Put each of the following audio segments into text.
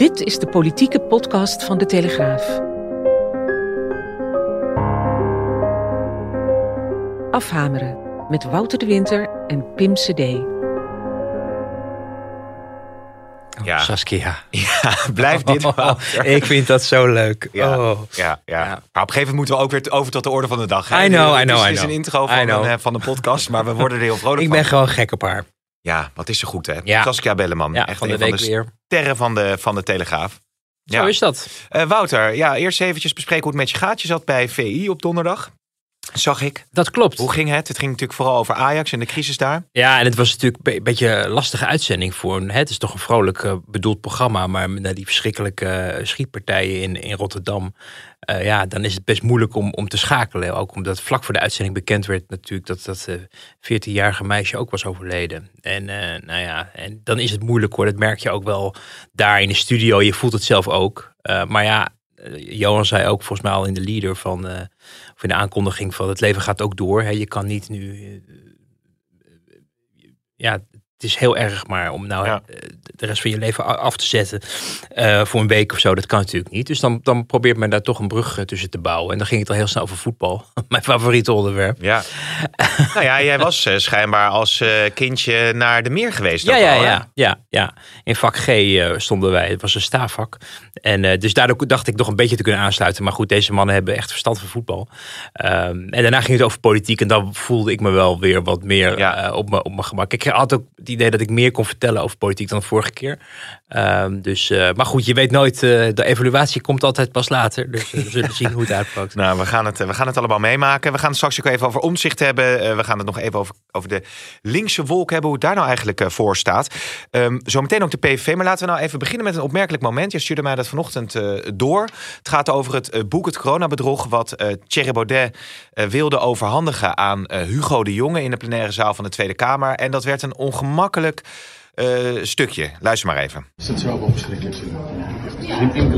Dit is de politieke podcast van de Telegraaf. Afhameren met Wouter de Winter en Pim CD. Ja. Saskia. Ja, blijf dit Oh, ik vind dat zo leuk. Ja, Oh. ja, ja. Ja. Maar op een gegeven moment moeten we ook weer over tot de orde van de dag. hè? I know, Het I know, is, I Het is know. een intro van, know. een, eh, van de podcast, maar we worden er heel vrolijk Ik van. ben gewoon gek op haar. Ja, wat is ze goed, hè? Ja. Saskia Belleman. Ja, echt van de een van de weer. sterren van de, van de Telegraaf. Ja. Zo is dat. Eh, Wouter, ja, eerst eventjes bespreken hoe het met je gaat. Je zat bij VI op donderdag, zag ik. Dat klopt. Hoe ging het? Het ging natuurlijk vooral over Ajax en de crisis daar. Ja, en het was natuurlijk een beetje een lastige uitzending voor een. hè, Het is toch een vrolijk eh, bedoeld programma, maar na die verschrikkelijke eh, schietpartijen in, in Rotterdam. Eh, ja, dan is het best moeilijk om, om te schakelen. Ook omdat vlak voor de uitzending bekend werd natuurlijk dat dat eh 14-jarige meisje ook was overleden. En eh, nou ja, en dan is het moeilijk hoor. Dat merk je ook wel daar in de studio. Je voelt het zelf ook. Maar ja, Johan zei ook volgens mij al in de leader van, of in de aankondiging van het leven gaat ook door. Hè. Je kan niet nu ja, het is heel erg, maar om nou Ja. eh, de rest van je leven af te zetten eh, voor een week of zo, dat kan natuurlijk niet. Dus dan, dan probeert men daar toch een brug eh, tussen te bouwen. En dan ging het al heel snel over voetbal. Mijn favoriete onderwerp. Ja. nou ja, jij was schijnbaar als kindje naar de meer geweest. Ja, ja, al, ja, ja, ja. In vak G stonden wij. Het was een staafvak. En dus daardoor dacht ik nog een beetje te kunnen aansluiten. Maar goed, deze mannen hebben echt verstand van voetbal. Ehm, en daarna ging het over politiek. En dan voelde ik me wel weer wat meer Ja. op, mijn, gemak. Ik had ook idee dat ik meer kon vertellen over politiek dan de vorige keer. Ehm, dus, eh, maar goed, je weet nooit. eh, de evaluatie komt altijd pas later. Dus eh, we zullen zien hoe het uitpakt. Nou, we gaan, het, we gaan het allemaal meemaken. We gaan het straks ook even over omzicht hebben. We gaan het nog even over, over de linkse wolk hebben, hoe het daar nou eigenlijk voor staat. Ehm, zometeen ook de PVV. Maar laten we nou even beginnen met een opmerkelijk moment. Je stuurde mij dat vanochtend door. Het gaat over het boek Het Coronabedrog. Wat Thierry Baudet wilde overhandigen aan Hugo de Jonge in de plenaire zaal van de Tweede Kamer. En dat werd een ongemakkelijk eh, stukje. Luister maar even. Is dat zelf wel verschrikkelijk vinden? Geen. Geen.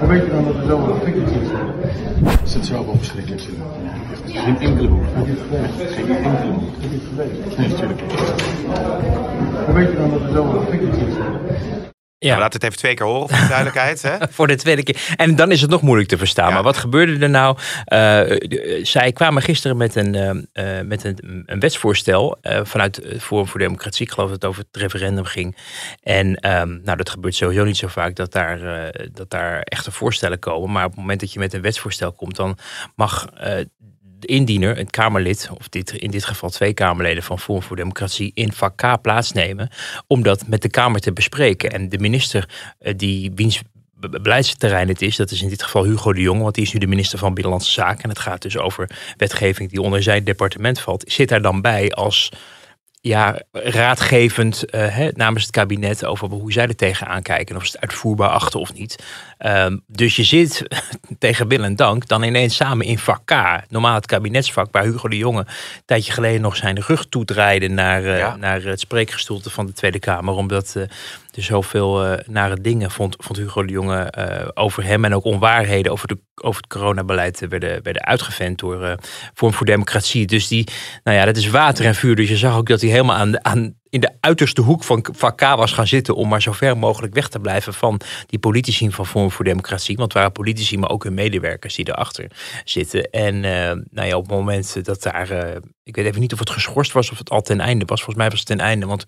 Hoe weet je dan dat zo verschrikkelijk is? Dat zelf wel verschrikkelijk vinden? Geen enkele moed. Geen enkele moed. Nee. Hoe weet je dan dat zo verschrikkelijk is? Ja. Laat het even twee keer horen voor de duidelijkheid. Hè? Voor de tweede keer. En dan is het nog moeilijk te verstaan. Ja. Maar wat gebeurde er nou? Eh, zij kwamen gisteren met een, eh, eh, met een, een wetsvoorstel eh, vanuit het Forum voor Democratie. Ik geloof dat het over het referendum ging. En ehm, nou, dat gebeurt sowieso niet zo vaak dat daar, dat daar echte voorstellen komen. Maar op het moment dat je met een wetsvoorstel komt, dan mag indiener, een Kamerlid, of dit, in dit geval twee Kamerleden van Forum voor Democratie, in vak K plaatsnemen om dat met de Kamer te bespreken. En de minister eh, die wiens be- be- beleidsterrein het is, dat is in dit geval Hugo de Jonge, want die is nu de minister van Binnenlandse Zaken. En het gaat dus over wetgeving die onder zijn departement valt. Zit daar dan bij als ja, raadgevend eh, namens het kabinet over hoe zij er tegenaan kijken. Of ze het uitvoerbaar achten of niet. Ehm, dus je zit tegen wil en dank dan ineens samen in vak K. Normaal het kabinetsvak waar Hugo de Jonge een tijdje geleden nog zijn rug toedraaide naar, eh, Ja. naar het spreekgestoelte van de Tweede Kamer. Omdat eh, er zoveel eh, nare dingen vond, vond Hugo de Jonge over hem. En ook onwaarheden over, de, over het coronabeleid werden, werden uitgevent door Vorm voor Democratie. Dus die, nou ja, dat is water en vuur. Dus je zag ook dat hij helemaal aan, de- aan, in de uiterste hoek van, van K was gaan zitten. Om maar zo ver mogelijk weg te blijven van die politici van Vorm voor Democratie. Want het waren politici, maar ook hun medewerkers die erachter zitten. En eh, nou ja, op het moment dat daar. eh, ik weet even niet of het geschorst was of het al ten einde was. Volgens mij was het ten einde. Want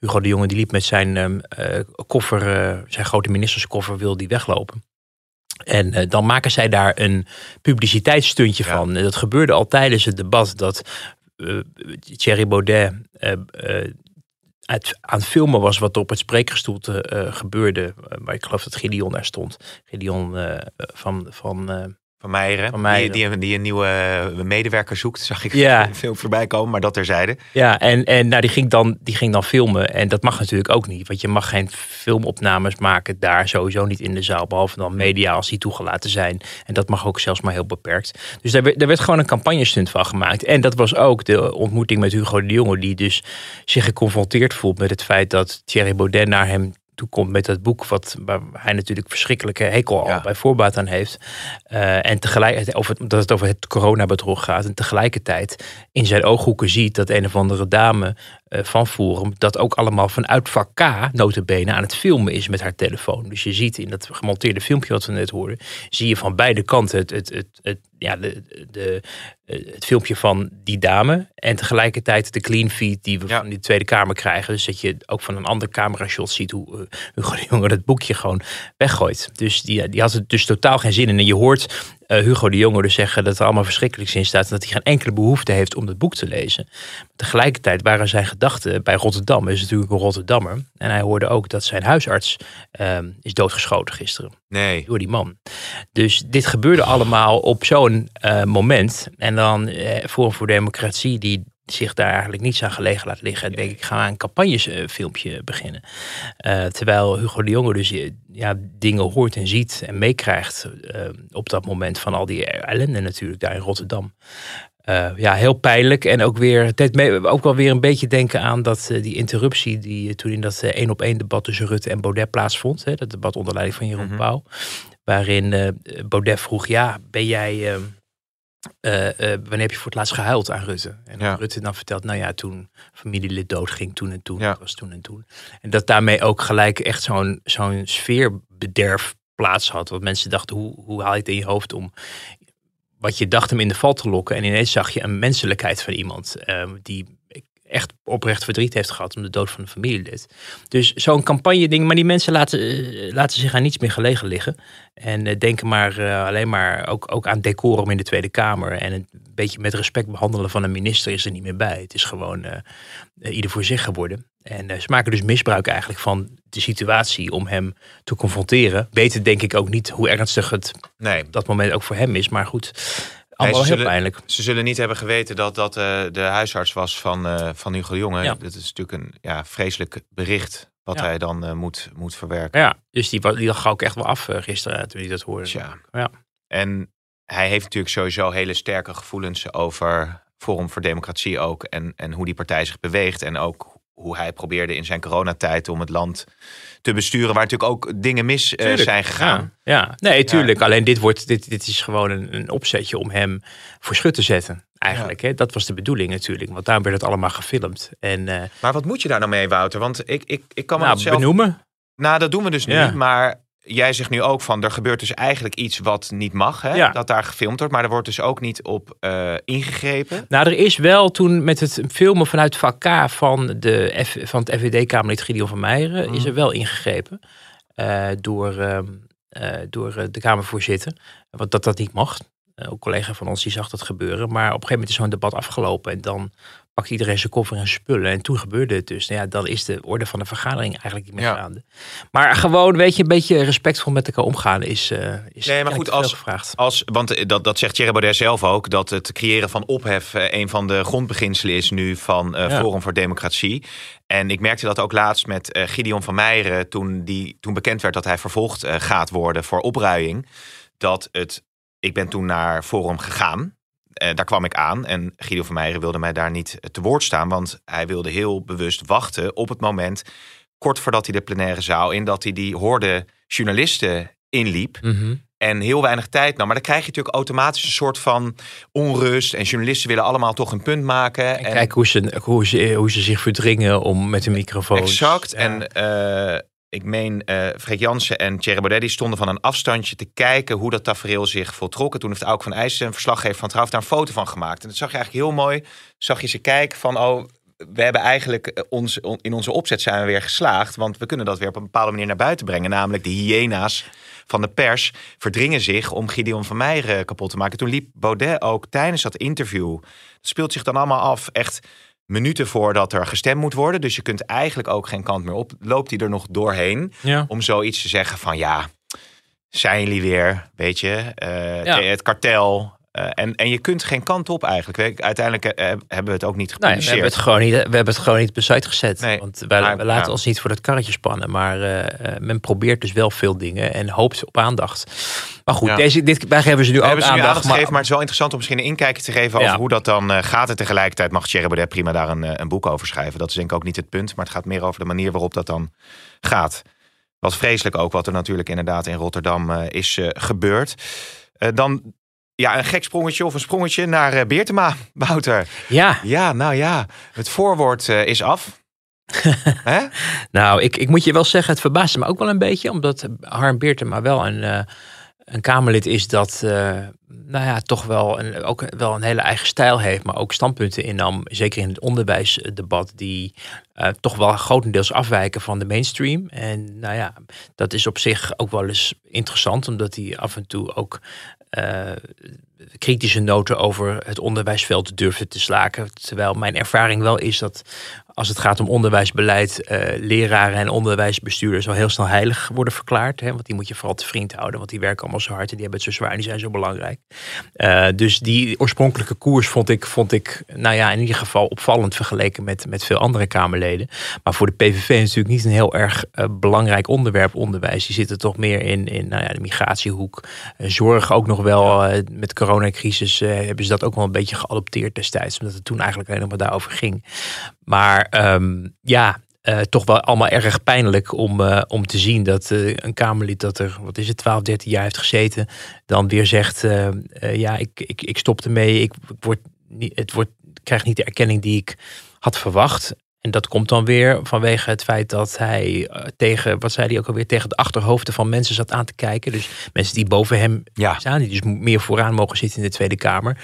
Hugo de Jonge die liep met zijn ehm, eh, koffer, zijn grote ministerskoffer, wil die weglopen. En dan maken zij daar een publiciteitsstuntje Ja. van. En dat gebeurde al tijdens het debat dat Thierry Baudet aan het filmen was wat er op het spreekgestoelte eh, gebeurde. Eh, maar ik geloof dat Gideon daar stond. Gideon eh, van, van, eh, Van Meijeren. Van Meijeren. Die, die, die een nieuwe medewerker zoekt, zag ik Ja. veel voorbij komen, maar dat terzijde. Ja, en, en nou, die, ging dan, die ging dan filmen. En dat mag natuurlijk ook niet. Want je mag geen filmopnames maken daar sowieso niet in de zaal. Behalve dan media als die toegelaten zijn. En dat mag ook zelfs maar heel beperkt. Dus daar werd, daar werd gewoon een campagnestunt van gemaakt. En dat was ook de ontmoeting met Hugo de Jonge. Die dus zich geconfronteerd voelt met het feit dat Thierry Baudet naar hem toe komt met dat boek. Wat, waar hij natuurlijk verschrikkelijke hekel al Ja. bij voorbaat aan heeft. Eh, en tegelijk, over, dat het over het coronabedrog gaat. En tegelijkertijd in zijn ooghoeken ziet dat een of andere dame van Forum dat ook allemaal vanuit vak K notabene aan het filmen is met haar telefoon. Dus je ziet in dat gemonteerde filmpje wat we net hoorden, zie je van beide kanten het, het, het, het, ja, de, de, eh, het filmpje van die dame en tegelijkertijd de clean feed die we Ja. van die Tweede Kamer krijgen. Dus dat je ook van een ander camera shot ziet hoe eh, Hugo de Jonge dat boekje gewoon weggooit. Dus die, die had er dus totaal geen zin in. En je hoort eh, Hugo de Jonge dus zeggen dat er allemaal verschrikkelijks in staat. En dat hij geen enkele behoefte heeft om het boek te lezen. Maar tegelijkertijd waren zijn gedachten bij Rotterdam. Hij is natuurlijk een Rotterdammer. En hij hoorde ook dat zijn huisarts ehm, is doodgeschoten gisteren Nee. door die man. Dus dit gebeurde allemaal op zo'n eh, moment. En dan eh, Forum voor Democratie, die zich daar eigenlijk niets aan gelegen laat liggen, denk ik, gaan we een campagnefilmpje beginnen. Eh, terwijl Hugo de Jonge dus eh, ja, dingen hoort en ziet en meekrijgt eh, op dat moment van al die ellende natuurlijk daar in Rotterdam. Ja, heel pijnlijk. En ook weer, ook wel weer een beetje denken aan dat, die interruptie die toen in dat één op één debat tussen Rutte en Baudet plaatsvond. Hè, dat debat onder leiding van Jeroen. Pauw. Waarin Baudet vroeg, ja, ben jij, eh, eh, wanneer heb je voor het laatst gehuild aan Rutte? En Ja. Rutte dan vertelt, nou ja, toen familielid doodging, toen en toen, Ja. dat was toen en toen. En dat daarmee ook gelijk echt zo'n zo'n sfeerbederf plaats had. Want mensen dachten, hoe, hoe haal je het in je hoofd om wat je dacht hem in de val te lokken. En ineens zag je een menselijkheid van iemand eh, die echt oprecht verdriet heeft gehad om de dood van een familielid. Dus zo'n campagne ding, maar die mensen laten, eh, laten zich aan niets meer gelegen liggen. En eh, denken maar eh, alleen maar ook, ook aan decorum in de Tweede Kamer. En een beetje met respect behandelen van een minister is er niet meer bij. Het is gewoon ieder voor zich geworden. En ze maken dus misbruik eigenlijk van de situatie om hem te confronteren. Weten denk ik ook niet hoe ernstig het Nee. dat moment ook voor hem is. Maar goed, allemaal ze heel zullen- pijnlijk. Ze zullen niet hebben geweten dat dat eh, de huisarts was van, eh, van Hugo de Jonge. Ja. Dat is natuurlijk een ja, vreselijk bericht wat Ja. hij dan eh, moet, moet verwerken. Ja, dus die, die lag ook echt wel af gisteren toen hij dat hoorde. Tja. Ja. En hij heeft natuurlijk sowieso hele sterke gevoelens over Forum voor Democratie ook. En, en hoe die partij zich beweegt. En ook hoe hij probeerde in zijn coronatijd om het land te besturen. Waar natuurlijk ook dingen mis eh, zijn gegaan. Ja, ja. nee, tuurlijk. Alleen dit, wordt, dit, dit is gewoon een, een opzetje om hem voor schut te zetten. Eigenlijk, hè? dat was de bedoeling natuurlijk. Want daarom werd het allemaal gefilmd. En eh Maar wat moet je daar nou mee, Wouter? Want ik, ik, ik kan me nou, zelf... benoemen. Nou, dat doen we dus niet. Maar jij zegt nu ook van, er gebeurt dus eigenlijk iets wat niet mag. Hè? Ja. Dat daar gefilmd wordt. Maar er wordt dus ook niet op eh, ingegrepen. Nou, er is wel toen met het filmen vanuit vak K van, de F, van het FVD-Kamerlid Gideon van Meijeren... Mhm. is er wel ingegrepen eh, door, ehm, eh, door de Kamervoorzitter. Want dat dat niet mag. Ook een collega van ons die zag dat gebeuren. Maar op een gegeven moment is zo'n debat afgelopen. En dan pakt iedereen zijn koffer en spullen. En toen gebeurde het dus. Nou ja, dan is de orde van de vergadering eigenlijk niet meer Ja. gaande. Maar gewoon, weet je, een beetje respectvol met elkaar omgaan is, eh is Nee, maar goed, als- gevraagd. Als, want eh, dat, dat zegt Thierry Baudet zelf ook. Dat het creëren van ophef eh, een van de grondbeginselen is nu van Ja. Forum voor Democratie. En ik merkte dat ook laatst met Gideon van Meijeren. Toen, die, toen bekend werd dat hij vervolgd gaat worden voor opruiing. Dat het, ik ben toen naar Forum gegaan. Eh, daar kwam ik aan en Gideon van Meijeren wilde mij daar niet te woord staan. Want hij wilde heel bewust wachten op het moment, kort voordat hij de plenaire zaal in, dat hij die hoorde journalisten inliep. Mhm. En heel weinig tijd nam. Maar dan krijg je natuurlijk automatisch een soort van onrust. En journalisten willen allemaal toch een punt maken. En kijk hoe ze, hoe, ze, hoe ze zich verdringen om met een microfoon. Exact. Ja. En eh, ik meen, eh Freek Jansen en Thierry Baudet die stonden van een afstandje te kijken hoe dat tafereel zich voltrok. En toen heeft Auke van IJssen, een verslaggever van Trouw, daar een foto van gemaakt. En dat zag je eigenlijk heel mooi. Zag je ze kijken van, oh, we hebben eigenlijk eh, ons, on- in onze opzet zijn we weer geslaagd. Want we kunnen dat weer op een bepaalde manier naar buiten brengen. Namelijk de hyena's van de pers verdringen zich om Gideon van Meijeren kapot te maken. Toen liep Baudet ook tijdens dat interview. Dat speelt zich dan allemaal af echt minuten voordat er gestemd moet worden. Dus je kunt eigenlijk ook geen kant meer op. Loopt hij er nog doorheen Ja. om zoiets te zeggen van ja, zijn jullie weer, weet je, eh, Ja. het kartel. Eh, en, en je kunt geen kant op eigenlijk. Uiteindelijk eh, hebben we het ook niet Nee, we hebben gepubliceerd. het gewoon niet, we hebben het gewoon niet op de site gezet. Nee, want wij, maar, we laten ja. ons niet voor dat karretje spannen. Maar eh, men probeert dus wel veel dingen en hoopt op aandacht. Maar goed, Ja. deze, dit, wij geven ze nu We ook hebben ze aandacht. aandacht gegeven, maar het is wel interessant om misschien een inkijkje te geven over Ja. hoe dat dan gaat. En tegelijkertijd mag Thierry Baudet prima daar een, een boek over schrijven. Dat is denk ik ook niet het punt, maar het gaat meer over de manier waarop dat dan gaat. Wat vreselijk ook, wat er natuurlijk inderdaad in Rotterdam is gebeurd. Dan ja, een gek sprongetje of een sprongetje naar eh, Beertema, Wouter. Ja, Ja, nou ja, het voorwoord eh, is af. Nou, ik, ik moet je wel zeggen, het verbaasde me ook wel een beetje. Omdat Harm Beertema wel een, eh, een Kamerlid is dat, nou ja, toch wel een, ook wel een hele eigen stijl heeft. Maar ook standpunten innam, zeker in het onderwijsdebat, die toch wel grotendeels afwijken van de mainstream. En nou ja, dat is op zich ook wel eens interessant, omdat hij af en toe ook eh, kritische noten over het onderwijsveld durfde te slaken. Terwijl mijn ervaring wel is dat als het gaat om onderwijsbeleid, eh, leraren en onderwijsbestuurders al heel snel heilig worden verklaard. Hè? Want die moet je vooral te vriend houden, want die werken allemaal zo hard en die hebben het zo zwaar en die zijn zo belangrijk. Eh, dus die oorspronkelijke koers vond ik, vond ik, nou ja, in ieder geval opvallend vergeleken met, met veel andere Kamerleden. Maar voor de PVV is natuurlijk niet een heel erg eh, belangrijk onderwerp onderwijs. Die zitten toch meer in, in nou ja, de migratiehoek. Eh, zorg ook nog wel, met de coronacrisis hebben ze dat ook wel een beetje geadopteerd destijds. Omdat het toen eigenlijk alleen nog maar daarover ging. Maar ehm, ja, eh, toch wel allemaal erg pijnlijk om, eh, om te zien dat eh, een Kamerlid dat er, wat is het, 12, 13 jaar heeft gezeten, dan weer zegt, ja, ik, ik, ik stop ermee, ik, ik word niet, het wordt, krijg niet de erkenning die ik had verwacht. En dat komt dan weer vanwege het feit dat hij tegen, wat zei hij ook alweer, tegen de achterhoofden van mensen zat aan te kijken. Dus mensen die boven hem Ja. staan, die dus meer vooraan mogen zitten in de Tweede Kamer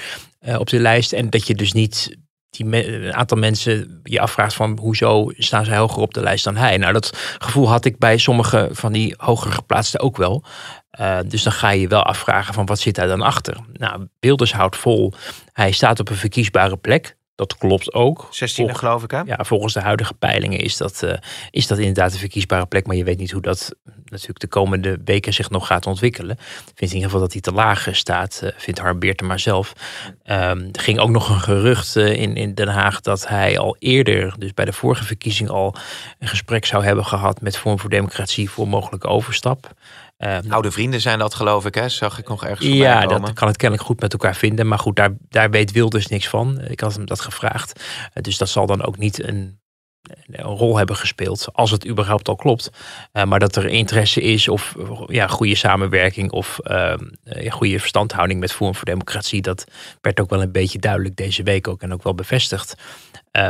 op de lijst. En dat je dus niet die een aantal mensen je afvraagt van hoezo staan zij hoger op de lijst dan hij. Nou, dat gevoel had ik bij sommige van die hoger geplaatsten ook wel. Eh, dus dan ga je je wel afvragen van wat zit daar dan achter. Nou, Wilders houdt vol. Hij staat op een verkiesbare plek. Dat klopt ook. 16 Volg- geloof ik hè? ja, volgens de huidige peilingen is dat, eh, is dat inderdaad een verkiesbare plek. Maar je weet niet hoe dat natuurlijk de komende weken zich nog gaat ontwikkelen. Ik vind in ieder geval dat hij te laag eh, staat, eh, vindt Harm Beertema zelf. Ehm, er ging ook nog een gerucht in, in Den Haag dat hij al eerder, dus bij de vorige verkiezing al een gesprek zou hebben gehad met Vorm voor Democratie voor mogelijke overstap. Ehm, Oude vrienden zijn dat geloof ik hè? Zag ik nog ergens ja, dat kan het kennelijk goed met elkaar vinden. Maar goed, daar, daar weet Wilders niks van. Ik had hem dat gevraagd. Eh, Dus dat zal dan ook niet een, een rol hebben gespeeld. Als het überhaupt al klopt. Eh, maar dat er interesse is of ja, goede samenwerking of eh, ja, goede verstandhouding met Forum voor Democratie. Dat werd ook wel een beetje duidelijk deze week ook en ook wel bevestigd. Eh,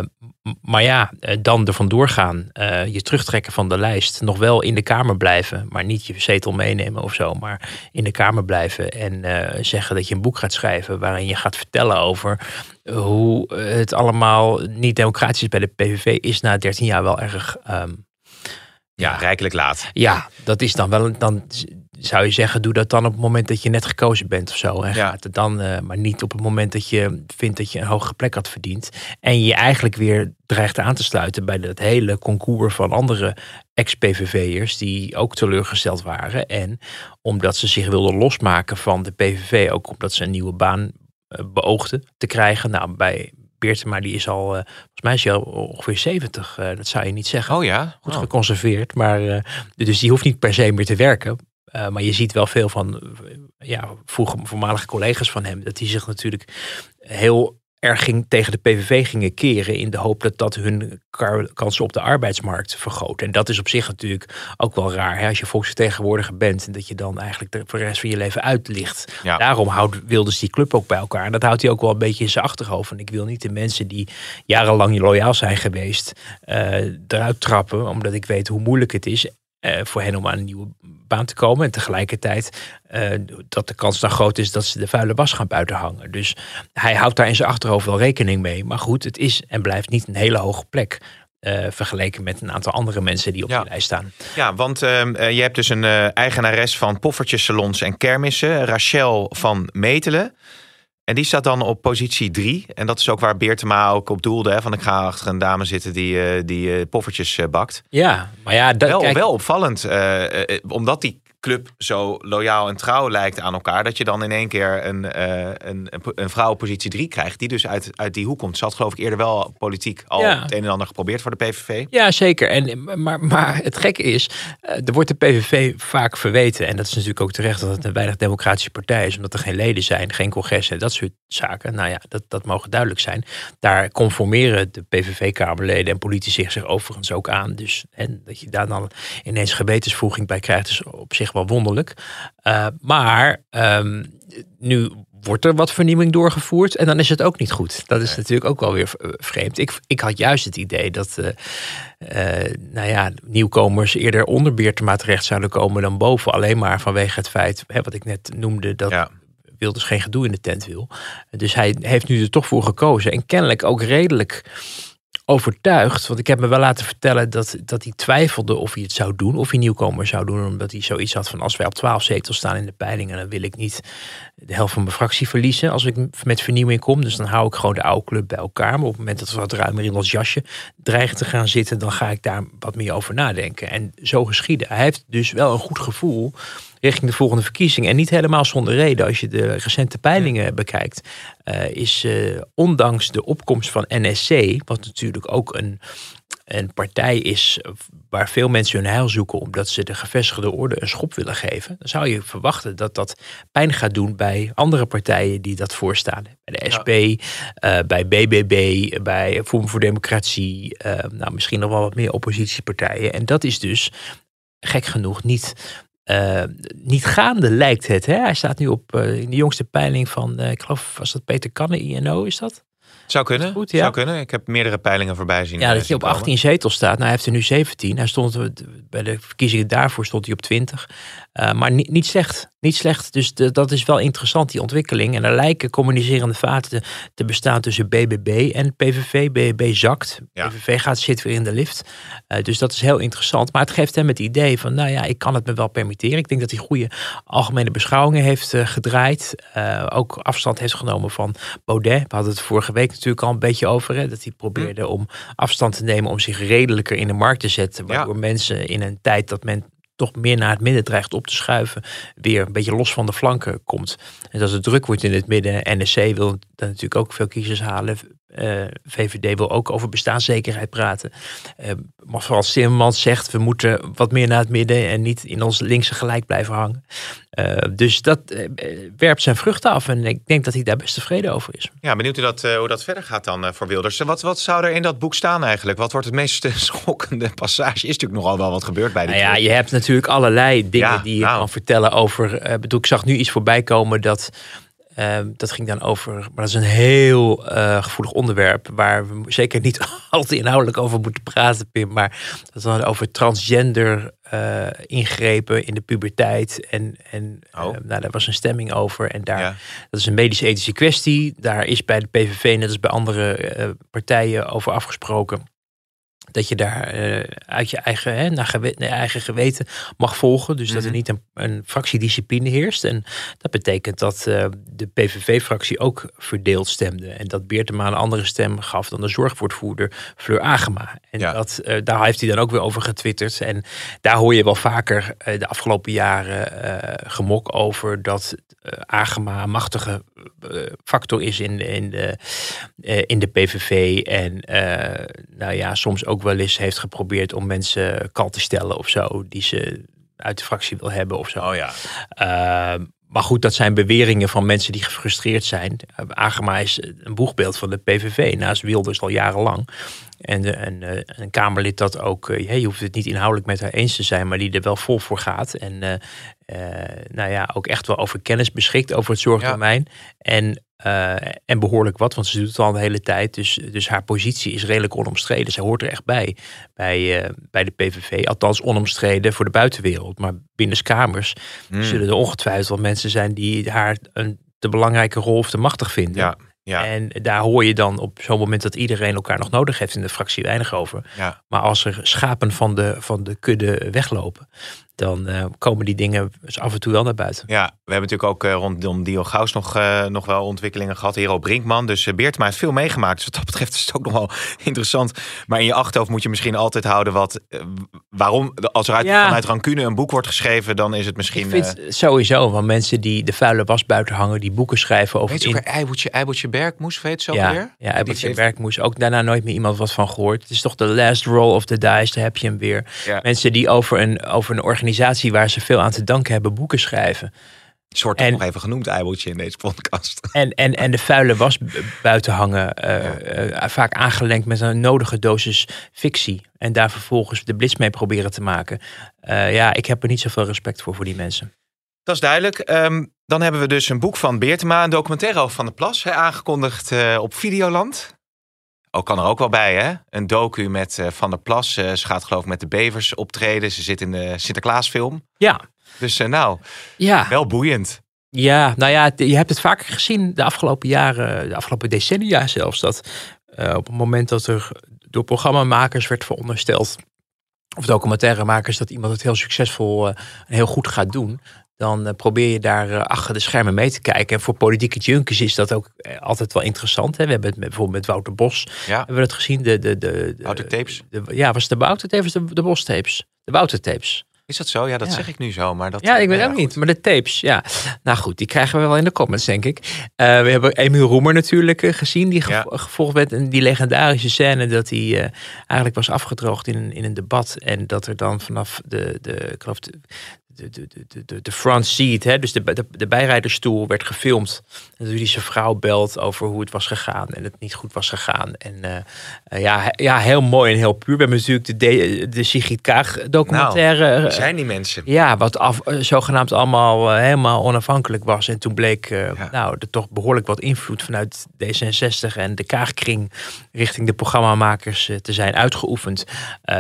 maar ja, eh, dan er vandoor gaan. eh, je terugtrekken van de lijst. Nog wel in de Kamer blijven. Maar niet je zetel meenemen of zo. Maar in de Kamer blijven. En zeggen dat je een boek gaat schrijven. Waarin je gaat vertellen over hoe het allemaal niet democratisch is bij de PVV. Is na 13 jaar wel erg. ehm, Ja, rijkelijk laat. ja, dat is dan wel. Dan zou je zeggen, doe dat dan op het moment dat je net gekozen bent of zo. En Ja. gaat het dan, eh, maar niet op het moment dat je vindt dat je een hogere plek had verdiend. En je eigenlijk weer dreigt aan te sluiten bij dat hele concours van andere ex-PVV'ers die ook teleurgesteld waren. En omdat ze zich wilden losmaken van de PVV, ook omdat ze een nieuwe baan eh, beoogden te krijgen. Nou, bij Beertema, die is al, eh, volgens mij is hij al ongeveer 70. eh, dat zou je niet zeggen Oh ja? goed Oh. geconserveerd. Maar, dus die hoeft niet per se meer te werken. Eh, maar je ziet wel veel van ja, vroeger, voormalige collega's van hem. Dat die zich natuurlijk heel erg ging, tegen de PVV gingen keren. In de hoop dat dat hun kansen op de arbeidsmarkt vergroot. En dat is op zich natuurlijk ook wel raar. Hè? Als je volksvertegenwoordiger bent. En dat je dan eigenlijk de, voor de rest van je leven uitlicht. Ja. Daarom houdt Wilders die club ook bij elkaar. En dat houdt hij ook wel een beetje in zijn achterhoofd. Van ik wil niet de mensen die jarenlang loyaal zijn geweest. eh, eruit trappen. Omdat ik weet hoe moeilijk het is. Eh, voor hen om aan een nieuwe baan te komen. En tegelijkertijd eh, dat de kans dan groot is dat ze de vuile was gaan buiten hangen. Dus hij houdt daar in zijn achterhoofd wel rekening mee. Maar goed, het is en blijft niet een hele hoge plek. eh, vergeleken met een aantal andere mensen die op Ja. die lijst staan. Ja, want eh, je hebt dus een eigenares van poffertjesalons en kermissen, Rachel van Metelen. En die staat dan op positie drie. En dat is ook waar Beertema ook op doelde. Hè, van ik ga achter een dame zitten die, eh, die eh, poffertjes eh, bakt. Ja, maar ja, dat, Wel, kijk, wel opvallend. omdat die club zo loyaal en trouw lijkt aan elkaar. Dat je dan in één keer een, uh, een, een vrouw positie 3 krijgt. Die dus uit, uit die hoek komt. Ze had geloof ik eerder wel politiek al Ja. het een en ander geprobeerd voor de PVV. Ja, zeker. En, maar, maar het gekke is, eh, er wordt de PVV vaak verweten. En dat is natuurlijk ook terecht dat het een weinig democratische partij is. Omdat er geen leden zijn, geen congressen, dat soort zaken. Nou ja, dat, dat mogen duidelijk zijn. Daar conformeren de PVV-kamerleden en politici zich overigens ook aan. Dus en dat je daar dan ineens gewetensvoeging bij krijgt, is op zich wel wonderlijk. Uh, maar um, nu wordt er wat vernieuwing doorgevoerd en dan is het ook niet goed. Dat is natuurlijk ook wel weer vreemd. Ik, ik had juist het idee dat uh, uh, nou ja, nieuwkomers eerder onder Beertema terecht zouden komen dan boven. Alleen maar vanwege het feit, hè, wat ik net noemde, dat ja. Wilders geen gedoe in de tent wil. Dus hij heeft nu er toch voor gekozen. En kennelijk ook redelijk overtuigd. Want ik heb me wel laten vertellen dat, dat hij twijfelde of hij het zou doen. Of hij nieuwkomer zou doen. Omdat hij zoiets had van als wij op 12 zetels staan in de peilingen. Dan wil ik niet de helft van mijn fractie verliezen. Als ik met vernieuwing kom. Dus dan hou ik gewoon de oude club bij elkaar. Maar op het moment dat we wat ruimer in ons jasje dreigen te gaan zitten. Dan ga ik daar wat meer over nadenken. En zo geschieden. Hij heeft dus wel een goed gevoel richting de volgende verkiezing. En niet helemaal zonder reden. Als je de recente peilingen bekijkt, uh, is uh, ondanks de opkomst van NSC, wat natuurlijk ook een, een partij is waar veel mensen hun heil zoeken omdat ze de gevestigde orde een schop willen geven, dan zou je verwachten dat dat pijn gaat doen bij andere partijen die dat voorstaan. Bij de SP, ja. uh, bij BBB, bij Forum voor Democratie, nou, misschien nog wel wat meer oppositiepartijen. En dat is dus gek genoeg niet uh, niet gaande lijkt het. Hè? Hij staat nu op uh, in de jongste peiling van, uh, ik geloof, was dat Peter Kanne, INO, is dat? Zou kunnen, goed, ja. zou kunnen. Ik heb meerdere peilingen voorbij zien. Ja, dat je op 18 zetels staat. Nou, hij heeft er nu 17. Hij stond bij de verkiezingen daarvoor stond hij op 20. Uh, maar niet, niet slecht. Niet slecht. Dus de, dat is wel interessant, die ontwikkeling. En er lijken communicerende vaten te, te bestaan tussen BBB en PVV. BBB zakt. Ja. PVV gaat, zit weer in de lift. Uh, dus dat is heel interessant. Maar het geeft hem het idee van, nou ja, ik kan het me wel permitteren. Ik denk dat hij goede algemene beschouwingen heeft uh, gedraaid. ook afstand heeft genomen van Baudet. We hadden het vorige week natuurlijk al een beetje over. Hè, dat hij probeerde hm. om afstand te nemen om zich redelijker in de markt te zetten. Waardoor ja. mensen in een tijd dat men toch meer naar het midden dreigt op te schuiven, weer een beetje los van de flanken komt. En als het druk wordt in het midden, NSC wil dan natuurlijk ook veel kiezers halen. Uh, VVD wil ook over bestaanszekerheid praten. Uh, maar zoals Timmermans zegt, we moeten wat meer naar het midden en niet in ons linkse gelijk blijven hangen. Uh, dus dat werpt zijn vruchten af en ik denk dat hij daar best tevreden over is. Ja, benieuwd hoe dat, hoe dat verder gaat dan voor Wilders. Wat, wat zou er in dat boek staan eigenlijk? Wat wordt het meest schokkende passage? Is natuurlijk nogal wel wat gebeurd bij die nou ja, je hebt natuurlijk allerlei dingen ja, die je nou. kan vertellen over. bedoel, ik zag nu iets voorbij komen dat. Uh, dat ging dan over, maar dat is een heel uh, gevoelig onderwerp waar we zeker niet al te inhoudelijk over moeten praten, Pim. Maar dat is dan over transgender uh, ingrepen in de puberteit. En, en oh. nou, daar was een stemming over. En daar, ja. dat is een medisch-ethische kwestie. Daar is bij de PVV, net als bij andere partijen, over afgesproken dat je daar uh, uit je eigen, hè, naar, gewe naar eigen geweten mag volgen. Dus mm -hmm. dat er niet een, een fractiediscipline heerst. En dat betekent dat uh, de PVV-fractie ook verdeeld stemde. En dat Beertema een andere stem gaf dan de zorgwoordvoerder Fleur Agema. En ja. dat, uh, daar heeft hij dan ook weer over getwitterd. En daar hoor je wel vaker de afgelopen jaren gemok over dat Agema een machtige factor is in de, in de, in de PVV. En nou ja, soms ook wel eens heeft geprobeerd om mensen kal te stellen of zo, die ze uit de fractie wil hebben of zo. Oh ja. Uh, maar goed, dat zijn beweringen van mensen die gefrustreerd zijn. Agema is een boegbeeld van de PVV, naast Wilders al jarenlang. En, en een Kamerlid dat ook, je hoeft het niet inhoudelijk met haar eens te zijn, maar die er wel vol voor gaat. En uh, nou ja, ook echt wel over kennis beschikt over het zorgdomein. Ja. En uh, en behoorlijk wat, want ze doet het al de hele tijd. Dus, dus haar positie is redelijk onomstreden. Ze hoort er echt bij, bij, uh, bij de PVV. Althans onomstreden voor de buitenwereld. Maar binnenskamers mm. zullen er ongetwijfeld wel mensen zijn... die haar een te belangrijke rol of te machtig vinden. Ja. Ja. En daar hoor je dan op zo'n moment dat iedereen elkaar nog nodig heeft in de fractie weinig over. Ja. Maar als er schapen van de, van de kudde weglopen, dan eh, komen die dingen dus af en toe wel naar buiten. Ja, we hebben natuurlijk ook eh, rondom Dio Gauws nog, eh, nog wel ontwikkelingen gehad. Hero Brinkman, dus uh, Beertma heeft veel meegemaakt. Dus wat dat betreft is het ook nog wel interessant. Maar in je achterhoofd moet je misschien altijd houden wat... waarom, als er uit, Ja. vanuit rancune een boek wordt geschreven... dan is het misschien... Ik vind sowieso van mensen die de vuile was buiten hangen, die boeken schrijven over weet je ook weer Eiboetje, Eiboetje Bergmoes, weet je zo ja, weer? ja, Ebert heeft- Werkmoes. Ook daarna nooit meer iemand wat van gehoord. Het is toch de last roll of the dice, daar heb je hem weer. Ja. Mensen die over een, over een organisatie waar ze veel aan te danken hebben, boeken schrijven. Toch En- nog even genoemd, Eiboetje, in deze podcast. En, en, en de vuile was buiten hangen. eh, eh, vaak aangelengd met een nodige dosis fictie. En daar vervolgens de blitz mee proberen te maken. Eh, ja, ik heb er niet zoveel respect voor, voor die mensen. Dat is duidelijk. Ehm, dan hebben we dus een boek van Beertema, een documentaire over Van der Plas, hè, aangekondigd op Videoland. Ook kan er ook wel bij, hè? Een docu met eh, Van der Plas. Eh, ze gaat geloof ik met de Bevers optreden. Ze zit in de Sinterklaasfilm. Ja, Dus eh, nou, ja. wel boeiend. Ja, nou ja, je hebt het vaker gezien de afgelopen jaren, de afgelopen decennia zelfs. Dat op het moment dat er door programmamakers werd verondersteld, of documentairemakers, dat iemand het heel succesvol en heel goed gaat doen. Dan eh, probeer je daar eh, achter de schermen mee te kijken. En voor politieke junkies is dat ook eh, altijd wel interessant. Hè? We hebben het met, bijvoorbeeld met Wouter Bos Ja. hebben we dat gezien. De, de, de, de, Wouter Tapes. de- ja, was het de Wouter Tapes of de, de Bos Tapes? De Wouter Tapes. Is dat zo? Ja, dat Ja. zeg ik nu zo. Maar dat, Ja, ik weet ook goed. niet. Maar de tapes, ja. Nou goed, die krijgen we wel in de comments, denk ik. We hebben Emiel Roemer natuurlijk gezien. Die Ja. gevolgd werd in die legendarische scène dat hij eigenlijk was afgedroogd in een, in een debat. En dat er dan vanaf de, de ik geloof de, de, de, de, de, de front seat, hè, dus de, de, de bijrijdersstoel, werd gefilmd. En dat hij zijn vrouw belt over hoe het was gegaan en het niet goed was gegaan. En eh, eh, ja, ja, heel mooi en heel puur. We hebben natuurlijk de, de, de Sigrid Kaag documentaire. Wie eh, zijn die mensen? ja, wat af, zogenaamd allemaal helemaal onafhankelijk was. En toen bleek Ja. nou, er toch behoorlijk wat invloed vanuit D66 en de Kaagkring richting de programmamakers te zijn uitgeoefend.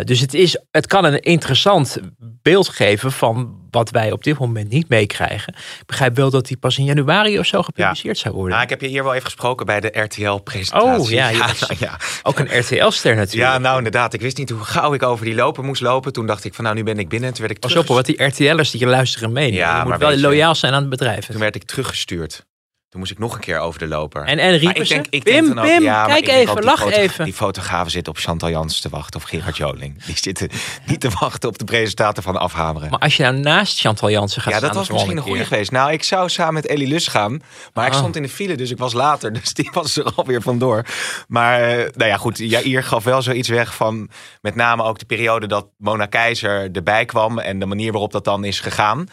Dus het, is, het kan een interessant beeld geven van wat wij op dit moment niet meekrijgen. Ik begrijp wel dat die pas in januari of zo gepubliceerd zou worden. Nou, ik heb je hier wel even gesproken bij de RTL-presentatie. Oh, ja, nou, ja. Ook een RTL-ster natuurlijk. Ja, nou inderdaad. Ik wist niet hoe gauw ik over die loper moest lopen. Toen dacht ik van nou, nu ben ik binnen. Toen werd ik, Pas op, wat die RTL'ers die je luisteren meenemen. Ja, je moet maar wel je- loyaal zijn aan het bedrijf. toen werd ik teruggestuurd. Toen moest ik nog een keer over de loper. En, en riepen ik denk, ik Pim, denk dan ook, Pim, ja, kijk even, lach foto- even. Die fotografen zitten op Chantal Jans te wachten of Gerard Joling. Die zitten niet te wachten op de presentator van Afhameren. Maar als je nou naast Chantal Jansen gaat ja, dat staan... was misschien een goede geweest. Nou, ik zou samen met Ellie Lus gaan. Maar ik Ah. stond in de file, dus ik was later. Dus die was er alweer vandoor. Maar, eh, nou ja, goed. Jair gaf wel zoiets weg van... met name ook de periode dat Mona Keizer erbij kwam... en de manier waarop dat dan is gegaan.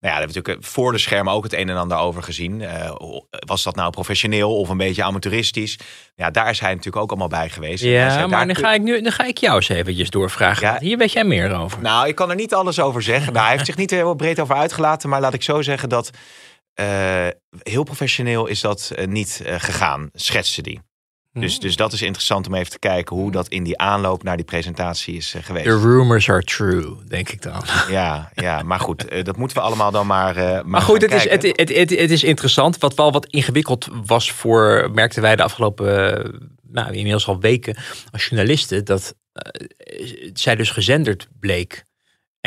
Nou ja, daar hebben we natuurlijk voor de schermen ook het een en ander over gezien. Eh, was dat nou professioneel of een beetje amateuristisch? Ja, daar is hij natuurlijk ook allemaal bij geweest. Ja, zei, maar dan kun- ga ik, nu, dan ga ik jou eens eventjes doorvragen. Ja. Hier weet jij meer over. Nou, ik kan er niet alles over zeggen. Nou, hij heeft zich niet heel breed over uitgelaten. Maar laat ik zo zeggen dat eh, heel professioneel is dat eh, niet eh, gegaan, schetste die. Dus, dus dat is interessant om even te kijken hoe dat in die aanloop naar die presentatie is eh, geweest. The rumors are true, denk ik dan. Ja, ja, maar goed, eh, dat moeten we allemaal dan maar. eh, maar Maar goed, het is, het, het, het, het is interessant. Wat wel wat ingewikkeld was voor, merkten wij de afgelopen, nou inmiddels al weken als journalisten, dat zij dus gezenderd bleek.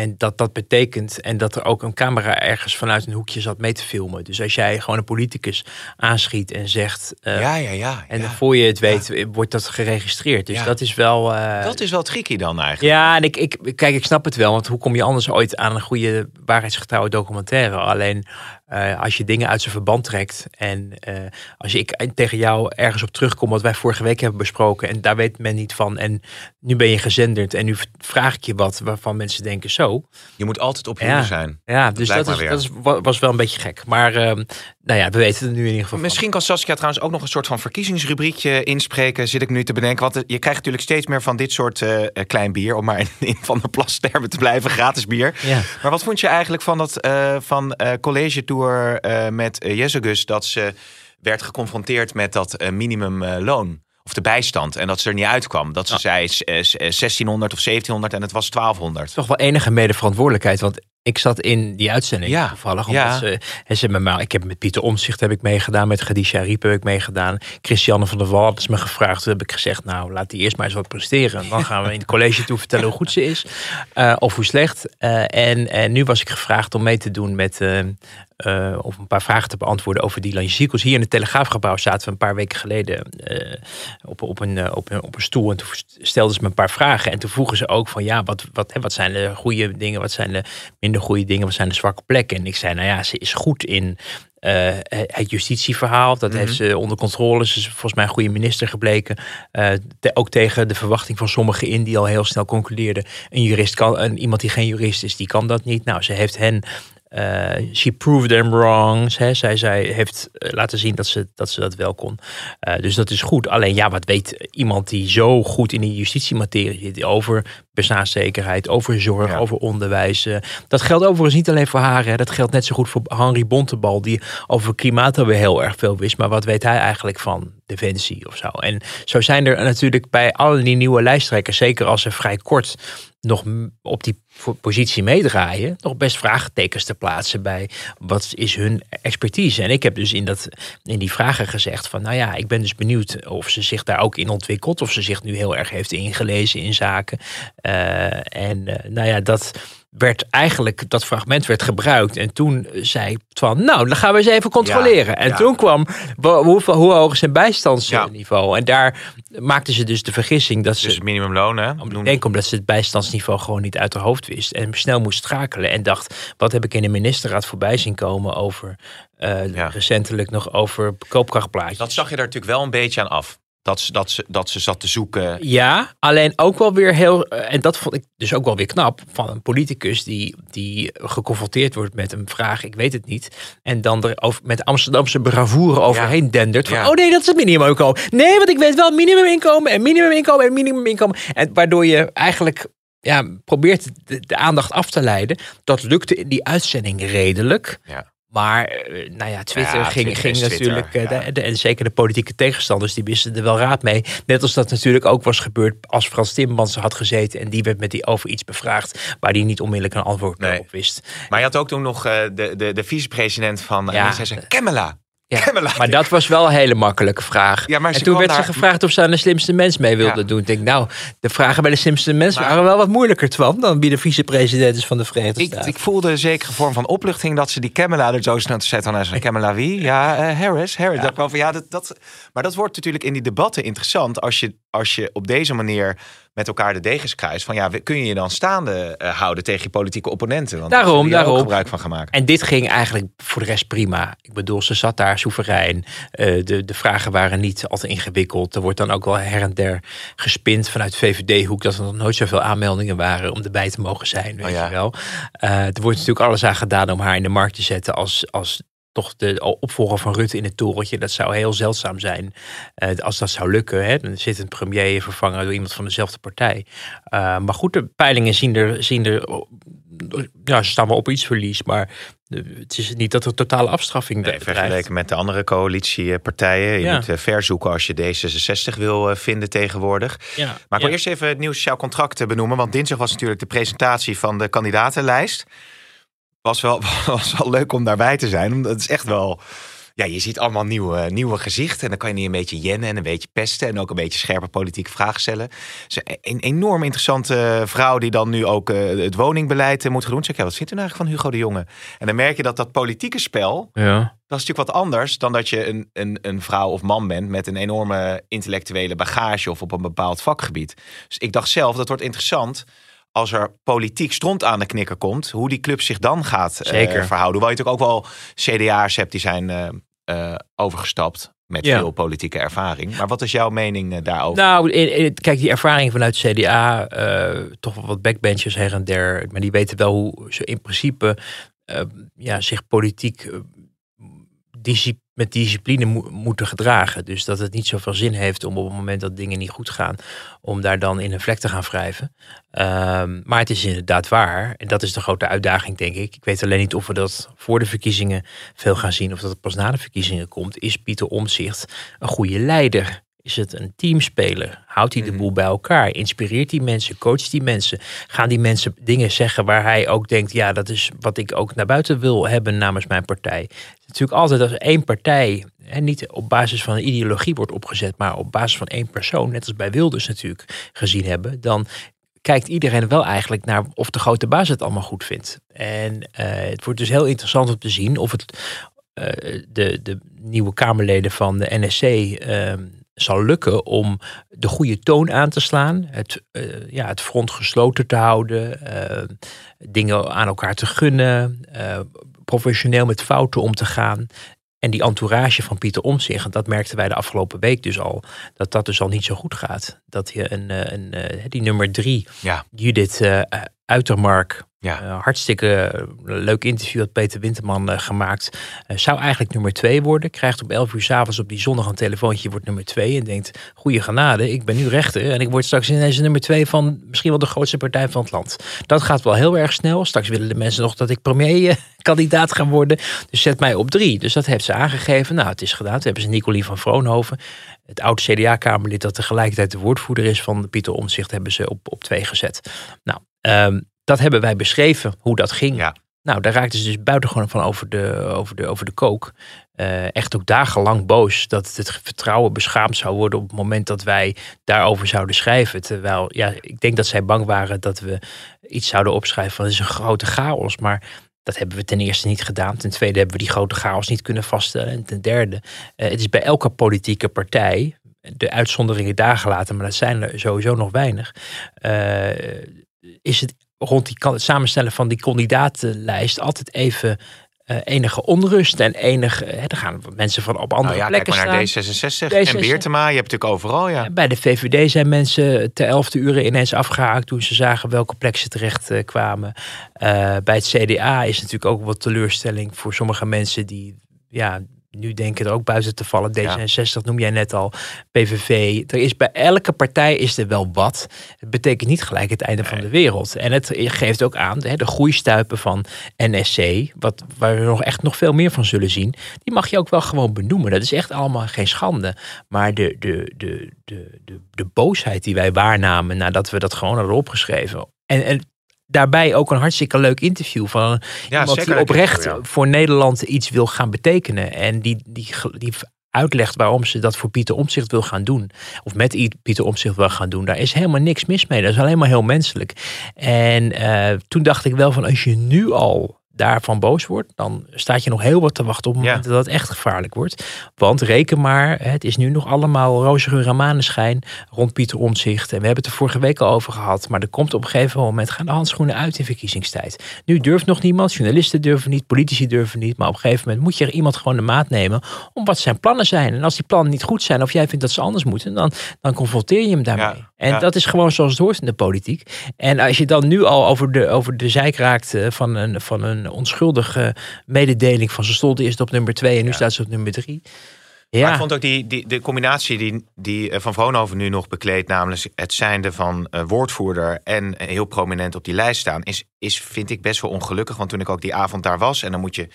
En dat dat betekent, en dat er ook een camera ergens vanuit een hoekje zat mee te filmen. Dus als jij gewoon een politicus aanschiet en zegt, eh, ja, ja, ja. en ja. voor je het weet, eh, wordt dat geregistreerd. Dus Ja. dat is wel. eh, Dat is wel tricky dan eigenlijk. ja, en ik, ik, kijk, ik snap het wel. Want hoe kom je anders ooit aan een goede waarheidsgetrouwe documentaire? Alleen eh, als je dingen uit zijn verband trekt. En eh, als ik tegen jou ergens op terugkom wat wij vorige week hebben besproken. En daar weet men niet van. En nu ben je gezenderd. En nu vraag ik je wat waarvan mensen denken zo. Je moet altijd op je Ja. zijn. Ja, dus blijkt dat, is, dat is, wa- was wel een beetje gek. Maar ehm, nou ja, we weten het nu in ieder geval. Misschien kan Saskia trouwens ook nog een soort van verkiezingsrubriekje inspreken, zit ik nu te bedenken. Want eh, je krijgt natuurlijk steeds meer van dit soort eh, eh, klein bier, om maar in, in Van de Plas termen te blijven, gratis bier. Ja. Maar wat vond je eigenlijk van dat van eh, college tour met Jezegus, dat ze werd geconfronteerd met dat minimumloon? Of de bijstand. En dat ze er niet uitkwam. Dat ze zei eh, s- eh, 1600 of 1700 en het was 1200. toch wel enige mede verantwoordelijkheid. Want Ik zat in die uitzending Ja, toevallig. Omdat ja. ze, en ze met mij, ik heb met Pieter Omtzigt heb ik meegedaan. Met Khadija Ariep heb ik meegedaan. Christiane van der Wal had ze me gevraagd. Toen heb ik gezegd, nou laat die eerst maar eens wat presteren. Dan gaan we in het college toe vertellen hoe goed ze is. eh, of hoe slecht. Eh, en, en nu was ik gevraagd om mee te doen met... eh, of een paar vragen te beantwoorden over Dylan Jeziekels. Hier in het Telegraafgebouw zaten we een paar weken geleden op, op, een, op, een, op een stoel. En toen stelden ze me een paar vragen. En toen vroegen ze ook van ja, wat, wat, hè, wat zijn de goede dingen? Wat zijn de minder goede dingen? Wat zijn de zwakke plekken? En ik zei nou ja, ze is goed in eh, het justitieverhaal. Dat heeft ze onder controle. Ze is volgens mij een goede minister gebleken. Eh, te- ook tegen de verwachting van sommigen in die al heel snel concludeerden. Een jurist kan, een, iemand die geen jurist is, die kan dat niet. Nou, ze heeft hen eh, she proved them wrong. Hè. Zij, zij heeft eh, laten zien dat ze, dat ze dat wel kon. Eh, dus dat is goed. Alleen ja, wat weet iemand die zo goed in die justitiematerie zit over bestaanszekerheid, over zorg, Ja. over onderwijs. dat geldt overigens niet alleen voor haar. Hè. Dat geldt net zo goed voor Henry Bontebal, die over klimaat alweer heel erg veel wist. Maar wat weet hij eigenlijk van defensie of zo? En zo zijn er natuurlijk bij alle die nieuwe lijsttrekkers, zeker als ze vrij kort nog op die po- positie meedraaien, nog best vraagtekens te plaatsen bij wat is hun expertise. En ik heb dus in, dat, in die vragen gezegd van, nou ja, ik ben dus benieuwd of ze zich daar ook in ontwikkelt, of ze zich nu heel erg heeft ingelezen in zaken. Eh, en eh, nou ja, dat werd eigenlijk, dat fragment werd gebruikt. En toen zei van, nou, dan gaan we eens even controleren. en ja. toen kwam, wa- hoe, hoe hoog is zijn bijstandsniveau? En daar maakten ze dus de vergissing dat ze Dus minimumloon, hè? ik omdat ze het bijstandsniveau gewoon niet uit haar hoofd wist. En snel moest schakelen. En dacht, wat heb ik in de ministerraad voorbij zien komen over... eh, recentelijk nog over koopkrachtplaatjes. Dat zag je er natuurlijk wel een beetje aan af. Dat ze, dat ze, dat ze zat te zoeken. Ja, alleen ook wel weer heel... eh, En dat vond ik dus ook wel weer knap van een politicus... die, die geconfronteerd wordt met een vraag, ik weet het niet... en dan er over, met Amsterdamse bravoure overheen dendert. Van, Ja. oh nee, dat is het minimuminkomen. Nee, want ik weet wel minimuminkomen en minimuminkomen en minimuminkomen. En waardoor je eigenlijk ja, probeert de, de aandacht af te leiden. Dat lukte in die uitzending redelijk. Ja. Maar eh, nou ja, Twitter Ja, ging, Twitter ging Twitter, natuurlijk, eh, ja. de, de- en zeker de politieke tegenstanders, die wisten er wel raad mee. Net als dat natuurlijk ook was gebeurd als Frans Timmermans er had gezeten en die werd met die over iets bevraagd waar die niet onmiddellijk een antwoord Nee. op wist. Maar je had ook toen nog eh, de, de, de vicepresident van... Ja. Zei, Kemmela. Ja, maar dat was wel een hele makkelijke vraag. Ja, maar en toen werd ze gevraagd of ze aan de slimste mens mee wilde Ja. doen. Ik denk, nou, de vragen bij de slimste mens Maar- waren wel wat moeilijker, Twan, dan wie de vicepresident is van de Verenigde Ik, Staten. ik voelde een zekere vorm van opluchting dat ze die Kemmela er zo snel te zetten. En zei, Kemmela wie? Ja, eh, Harris. Harris. Dat ik wel van, ja, dat, dat, maar dat wordt natuurlijk in die debatten interessant als je, als je op deze manier met elkaar de degens kruist. Van ja, kun je je dan staande eh, houden tegen je politieke opponenten? Want Daarom, daar ook gebruik van gaan maken. En dit ging eigenlijk voor de rest prima. Ik bedoel, ze zat daar soeverein. Eh, de, de vragen waren niet al te ingewikkeld. Er wordt dan ook wel her en der gespind vanuit VVD-hoek... dat er nog nooit zoveel aanmeldingen waren om erbij te mogen zijn. Weet Oh ja. je wel. Eh, er wordt natuurlijk alles aan gedaan om haar in de markt te zetten... als, als toch de opvolger van Rutte in het torentje. Dat zou heel zeldzaam zijn eh, als dat zou lukken. Hè. Dan zit een premier vervangen door iemand van dezelfde partij. Eh, maar goed, de peilingen zien er... Zien er ja, ze staan wel op iets verlies, maar eh, het is niet dat er totale afstraffing Nee, vergeleken met de andere coalitiepartijen. Je Ja. moet verzoeken als je D66 wil vinden tegenwoordig. Ja, Maar ik wil ja. eerst even het nieuw sociaal contract benoemen. Want dinsdag was natuurlijk de presentatie van de kandidatenlijst. Was wel, was wel leuk om daarbij te zijn. Omdat het is echt wel... Ja, je ziet allemaal nieuwe, nieuwe gezichten. En dan kan je niet een beetje jennen en een beetje pesten. En ook een beetje scherpe politieke vragen stellen. Ze een, een enorm interessante vrouw die dan nu ook eh, het woningbeleid eh, moet gaan doen. Zeg, ja, wat vindt u nou eigenlijk van Hugo de Jonge? En dan merk je dat dat politieke spel... Ja. Dat is natuurlijk wat anders dan dat je een, een, een vrouw of man bent met een enorme intellectuele bagage of op een bepaald vakgebied. Dus ik dacht zelf, dat wordt interessant als er politiek stront aan de knikker komt, hoe die club zich dan gaat eh, verhouden. Hoewel je natuurlijk ook wel CDA'ers hebt die zijn eh, eh, overgestapt met Ja. veel politieke ervaring. Maar wat is jouw mening daarover? Nou, in- in- kijk, die ervaring vanuit CDA, toch wel wat backbenchers her en der, maar die weten wel hoe ze in principe ja, zich politiek eh, disci- met discipline mo- moeten gedragen. Dus dat het niet zoveel zin heeft om op het moment dat dingen niet goed gaan, om daar dan in een vlek te gaan wrijven. Ehm, maar het is inderdaad waar. En dat is de grote uitdaging, denk ik. Ik weet alleen niet of we dat voor de verkiezingen veel gaan zien, of dat het pas na de verkiezingen komt. Is Pieter Omzicht een goede leider? Is het een teamspeler? Houdt hij de Mhm. boel bij elkaar? Inspireert die mensen? Coacht die mensen? Gaan die mensen dingen zeggen waar hij ook denkt: ja, dat is wat ik ook naar buiten wil hebben namens mijn partij? Het is natuurlijk altijd als één partij hè, niet op basis van een ideologie wordt opgezet, maar op basis van één persoon, net als bij Wilders natuurlijk gezien hebben, dan kijkt iedereen wel eigenlijk naar of de grote baas het allemaal goed vindt. En eh, het wordt dus heel interessant om te zien of het eh, de, de nieuwe Kamerleden van de NSC eh, zal lukken om de goede toon aan te slaan. Het, eh, ja, het front gesloten te houden. eh, dingen aan elkaar te gunnen. eh, professioneel met fouten om te gaan. En die entourage van Pieter Omtzigt, dat merkten wij de afgelopen week dus al, dat dat dus al niet zo goed gaat. Dat je een, een, die nummer drie, Ja. Judith Uitermark, Ja. eh, hartstikke eh, leuk interview had Peter Winterman eh, gemaakt. Zou eigenlijk nummer twee worden. Krijgt om 11 uur s'avonds op die zondag een telefoontje. Wordt nummer twee. En denkt, goede genade. Ik ben nu rechter. En ik word straks ineens nummer twee van misschien wel de grootste partij van het land. Dat gaat wel heel erg snel. Straks willen de mensen nog dat ik premierkandidaat ga worden. Dus zet mij op drie. Dus dat heeft ze aangegeven. Nou, het is gedaan. Toen hebben ze Nicolien van Vroonhoven. Het oud CDA-kamerlid dat tegelijkertijd de woordvoerder is van Pieter Omtzigt. Hebben ze op, op twee gezet. Nou, ehm, dat hebben wij beschreven hoe dat ging. Ja. Nou, daar raakten ze dus buitengewoon van over de, over de, over de kook. Eh, echt ook dagenlang boos dat het vertrouwen beschaamd zou worden op het moment dat wij daarover zouden schrijven. Terwijl, ja, ik denk dat zij bang waren dat we iets zouden opschrijven van het is een grote chaos. Maar dat hebben we ten eerste niet gedaan. Ten tweede hebben we die grote chaos niet kunnen vaststellen. En ten derde, eh, het is bij elke politieke partij, de uitzonderingen daar gelaten, maar dat zijn er sowieso nog weinig, eh, is het rond die het samenstellen van die kandidatenlijst altijd even eh, enige onrust en enig. eh, er gaan mensen van op andere Nou ja, kijk plekken maar naar staan. D66 en D66. Beertema. Je hebt natuurlijk overal, ja. Bij de VVD zijn mensen ter elfde uren ineens afgehaakt toen ze zagen welke plek ze terecht eh, kwamen. Bij het CDA is natuurlijk ook wat teleurstelling voor sommige mensen die ja, nu denken er ook buiten te vallen. Ja. D66 noem jij net al, PVV. Er is bij elke partij is er wel wat. Het betekent niet gelijk het einde van de wereld. En het geeft ook aan de groeistuipen van NSC, wat, waar we nog echt nog veel meer van zullen zien. Die mag je ook wel gewoon benoemen. Dat is echt allemaal geen schande. Maar de, de, de, de, de, de boosheid die wij waarnamen nadat we dat gewoon hadden opgeschreven. En, en daarbij ook een hartstikke leuk interview van Ja, iemand zeker die oprecht ja. voor Nederland iets wil gaan betekenen. En die, die, die uitlegt waarom ze dat voor Pieter Omtzigt wil gaan doen. Of met Pieter Omtzigt wil gaan doen. Daar is helemaal niks mis mee. Dat is alleen maar heel menselijk. En eh, toen dacht ik wel van als je nu al daarvan boos wordt, dan staat je nog heel wat te wachten op het Ja. moment dat het echt gevaarlijk wordt. Want reken maar, het is nu nog allemaal roze geur en maneschijn rond Pieter Omtzigt. En we hebben het er vorige week al over gehad. Maar er komt op een gegeven moment gaan de handschoenen uit in verkiezingstijd. Nu durft nog niemand, journalisten durven niet, politici durven niet. Maar op een gegeven moment moet je er iemand gewoon de maat nemen om wat zijn plannen zijn. En als die plannen niet goed zijn of jij vindt dat ze anders moeten, dan, dan confronteer je hem daarmee. Ja, en ja. dat is gewoon zoals het hoort in de politiek. En als je dan nu al over de, over de zijk raakt eh, van een, van een onschuldige mededeling van ze stond eerst op nummer twee en nu staat ze op nummer drie. Ja, Maar ik vond ook die, die, de combinatie die, die eh, Van Vroonhoven nu nog bekleedt... namelijk het zijnde van eh, woordvoerder en eh, heel prominent op die lijst staan... Is, is, vind ik best wel ongelukkig. Want toen ik ook die avond daar was... en dan moet je...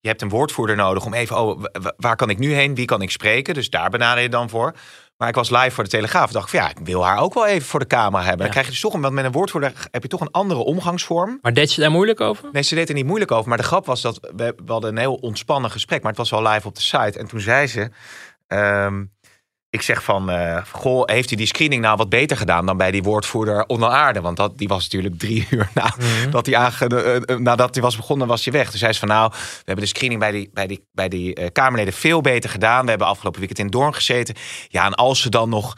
Je hebt een woordvoerder nodig om even... Oh, wa- wa- waar kan ik nu heen? Wie kan ik spreken? Dus daar benader je dan voor. Maar ik was live voor de Telegraaf. dacht ik van ja, ik wil haar ook wel even voor de camera hebben. Dan krijg je dus toch... een- Want met een woordvoerder heb je toch een andere omgangsvorm. maar deed ze daar moeilijk over? Nee, ze deed er niet moeilijk over. Maar de grap was dat we, we hadden een heel ontspannen gesprek. Maar het was wel live op de site. En toen zei ze... ehm, ik zeg van, eh, goh, heeft u die screening nou wat beter gedaan dan bij die woordvoerder onder aarde? Want dat, die was natuurlijk drie uur na, dat die aange, eh, nadat hij was begonnen, was hij weg. Dus hij zei van, nou, we hebben de screening bij die, bij die, bij die Kamerleden veel beter gedaan. We hebben afgelopen weekend in Doorn gezeten. Ja, en als ze dan nog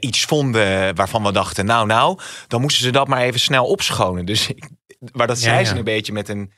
iets vonden waarvan we dachten, nou, nou, dan moesten ze dat maar even snel opschonen. Dus, maar dat Ja, zei ze ja. een beetje met een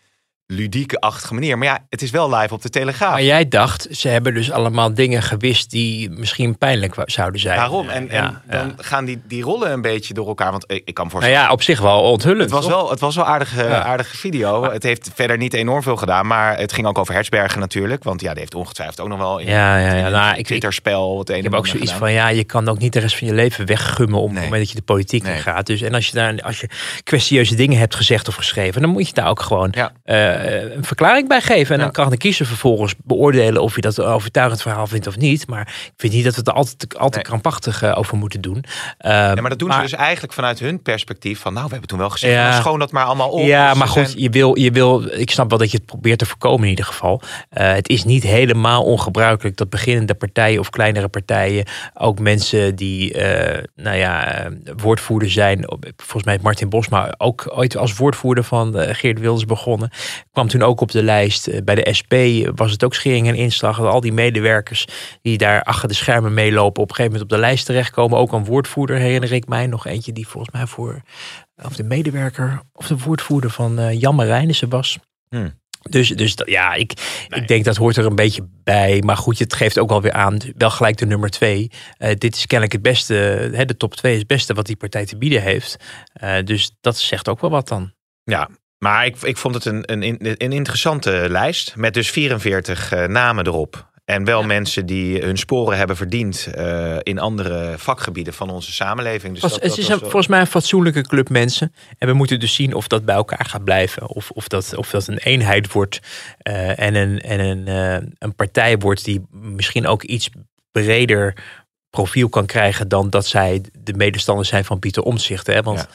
ludieke-achtige manier. Maar ja, het is wel live op de Telegraaf. Maar jij dacht, ze hebben dus allemaal dingen gewist die misschien pijnlijk zouden zijn. Daarom. En, dan ja. gaan die, die rollen een beetje door elkaar. Want ik, kan me Nou voorstellen. ja, op zich wel onthullend. Het was toch? wel, het was wel aardige, Ja. aardige video. Het heeft verder niet enorm veel gedaan. Maar het ging ook over Hertzbergen natuurlijk. Want ja, die heeft ongetwijfeld ook nog wel in Ja, ja, ja. Nou, ik, Twitterspel het een ik heb ook zoiets gedaan. van, ja, je kan ook niet de rest van je leven weggummen op het moment dat je de politiek Nee. in gaat. Dus, en als je daar als je kwestieuze dingen hebt gezegd of geschreven, dan moet je daar ook gewoon Ja. Eh, een verklaring bij geven. En Ja. dan kan de kiezer vervolgens beoordelen of je dat een overtuigend verhaal vindt of niet. Maar ik vind niet dat we het er altijd, altijd Nee. krampachtig eh, over moeten doen. Eh, Ja, maar dat doen ze dus eigenlijk vanuit hun perspectief van, nou, we hebben toen wel gezegd, Ja. maar schoon dat maar allemaal op. Ja, Dus maar goed, zijn- je wil, je wil, ik snap wel dat je het probeert te voorkomen in ieder geval. Eh, het is niet helemaal ongebruikelijk dat beginnende partijen of kleinere partijen ook mensen die, eh, nou ja, woordvoerder zijn. Volgens mij heeft Martin Bosma ook ooit als woordvoerder van Geert Wilders begonnen. Kwam toen ook op de lijst. Eh, bij de SP was het ook schering en inslag. Dat al die medewerkers die daar achter de schermen meelopen op een gegeven moment op de lijst terechtkomen. Ook een woordvoerder herinner ik mij. Nog eentje die volgens mij voor of de medewerker of de woordvoerder van eh Jan Marijnissen was. Hmm. Dus, dus ja, ik, ik denk dat hoort er een beetje bij. Maar goed, het geeft ook wel weer aan, wel gelijk de nummer twee. Eh, dit is kennelijk het beste, hè, de top twee is het beste wat die partij te bieden heeft. Eh, dus dat zegt ook wel wat dan. Ja, maar ik, ik vond het een, een, een interessante lijst met dus 44 eh, namen erop. En wel mensen die hun sporen hebben verdiend eh, in andere vakgebieden van onze samenleving. Dus dat- het dat is een- wel- volgens mij een fatsoenlijke club mensen. En we moeten dus zien of dat bij elkaar gaat blijven. Of, of, dat, of dat een eenheid wordt. eh, en een, en een, eh, een partij wordt die misschien ook iets breder profiel kan krijgen dan dat zij de medestanders zijn van Pieter Omtzigt. Hè? Want Ja.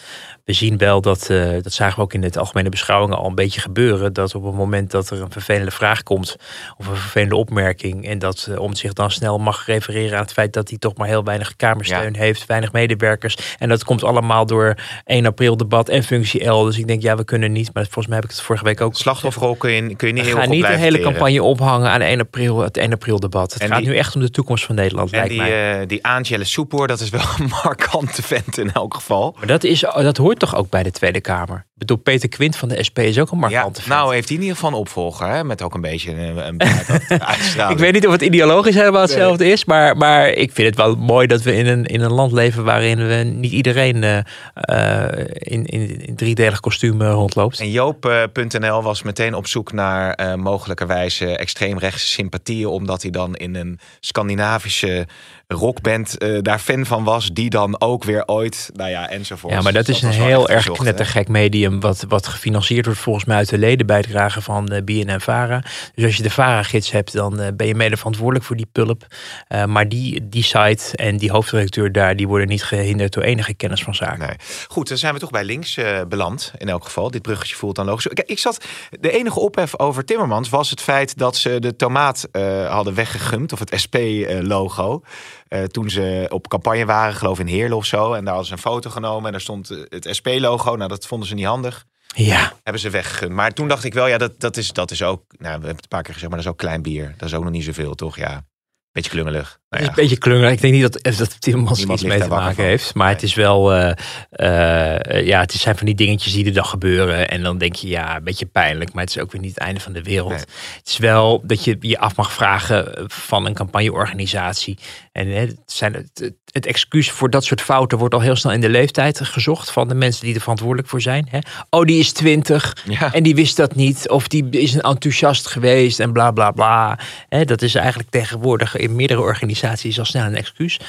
We zien wel dat, eh, dat zagen we ook in de algemene beschouwingen al een beetje gebeuren. Dat op het moment dat er een vervelende vraag komt of een vervelende opmerking. En dat uh, Omtzigt dan snel mag refereren aan het feit dat hij toch maar heel weinig kamersteun heeft, weinig medewerkers. En dat komt allemaal door 1 april debat en functie L. Dus ik denk, ja, we kunnen niet. Maar volgens mij heb ik het vorige week ook. Slachtofferrol kun je, kun je niet heel goed niet de hele teren. campagne ophangen aan 1 april, het 1 april debat. Het En gaat die- nu echt om de toekomst van Nederland, En lijkt die, mij. eh die Angela Soepoor, dat is wel een markante vent in elk geval. Maar dat, is, dat hoort toch ook bij de Tweede Kamer? Ik bedoel, Peter Quint van de SP is ook een Ja, markante vent. nou heeft hij in ieder geval een opvolger, hè, met ook een beetje een, een. Ik weet niet of het ideologisch helemaal hetzelfde is, maar, maar ik vind het wel mooi dat we in een, in een land leven waarin we niet iedereen eh, in, in, in driedelig kostuum eh, rondloopt. En Joop.nl was meteen op zoek naar eh mogelijkerwijze extreemrechtse sympathieën, omdat hij dan in een Scandinavische rockband daar fan van was, die dan ook weer ooit, nou ja, enzovoort. Ja, maar dat is een heel erg hè? knettergek medium, wat, wat gefinancierd wordt volgens mij uit de ledenbijdrage van de BNN Vara. Dus als je de Vara-gids hebt, dan eh, ben je mede verantwoordelijk voor die pulp. Eh, maar die, die site en die hoofdredacteur daar, die worden niet gehinderd door enige kennis van zaken. Nee. Goed, dan zijn we toch bij links eh, beland. In elk geval. Dit bruggetje voelt dan logisch. Kijk, ik zat. De enige ophef over Timmermans was het feit dat ze de tomaat eh, hadden weggegumd. Of het SP-logo. Eh, toen ze op campagne waren, geloof ik in Heerlen of zo. En daar hadden ze een foto genomen. En daar stond eh, het SP-logo. Nou, dat vonden ze niet handig. Ja, Hebben ze weggegumd. Maar toen dacht ik wel, ja, dat, dat, is, dat is ook. Nou, we hebben het een paar keer gezegd, maar dat is ook klein bier. Dat is ook nog niet zoveel, toch? Ja. Beetje klungelig. Nou Het is een beetje klungelig. Ik denk niet dat, dat Timmermans er iets mee te maken heeft. Maar Nee. het is wel... eh, eh, ja, het zijn van die dingetjes die er dan gebeuren. En dan denk je, ja, een beetje pijnlijk. Maar het is ook weer niet het einde van de wereld. Nee. Het is wel dat je je af mag vragen van een campagneorganisatie. En het, zijn, het, het excuus voor dat soort fouten wordt al heel snel in de leeftijd gezocht. Van de mensen die er verantwoordelijk voor zijn. Hè. Oh, die is twintig. Ja. En die wist dat niet. Of die is een enthousiast geweest en bla bla bla. Hè, dat is eigenlijk tegenwoordig in meerdere organisaties al snel een excuus.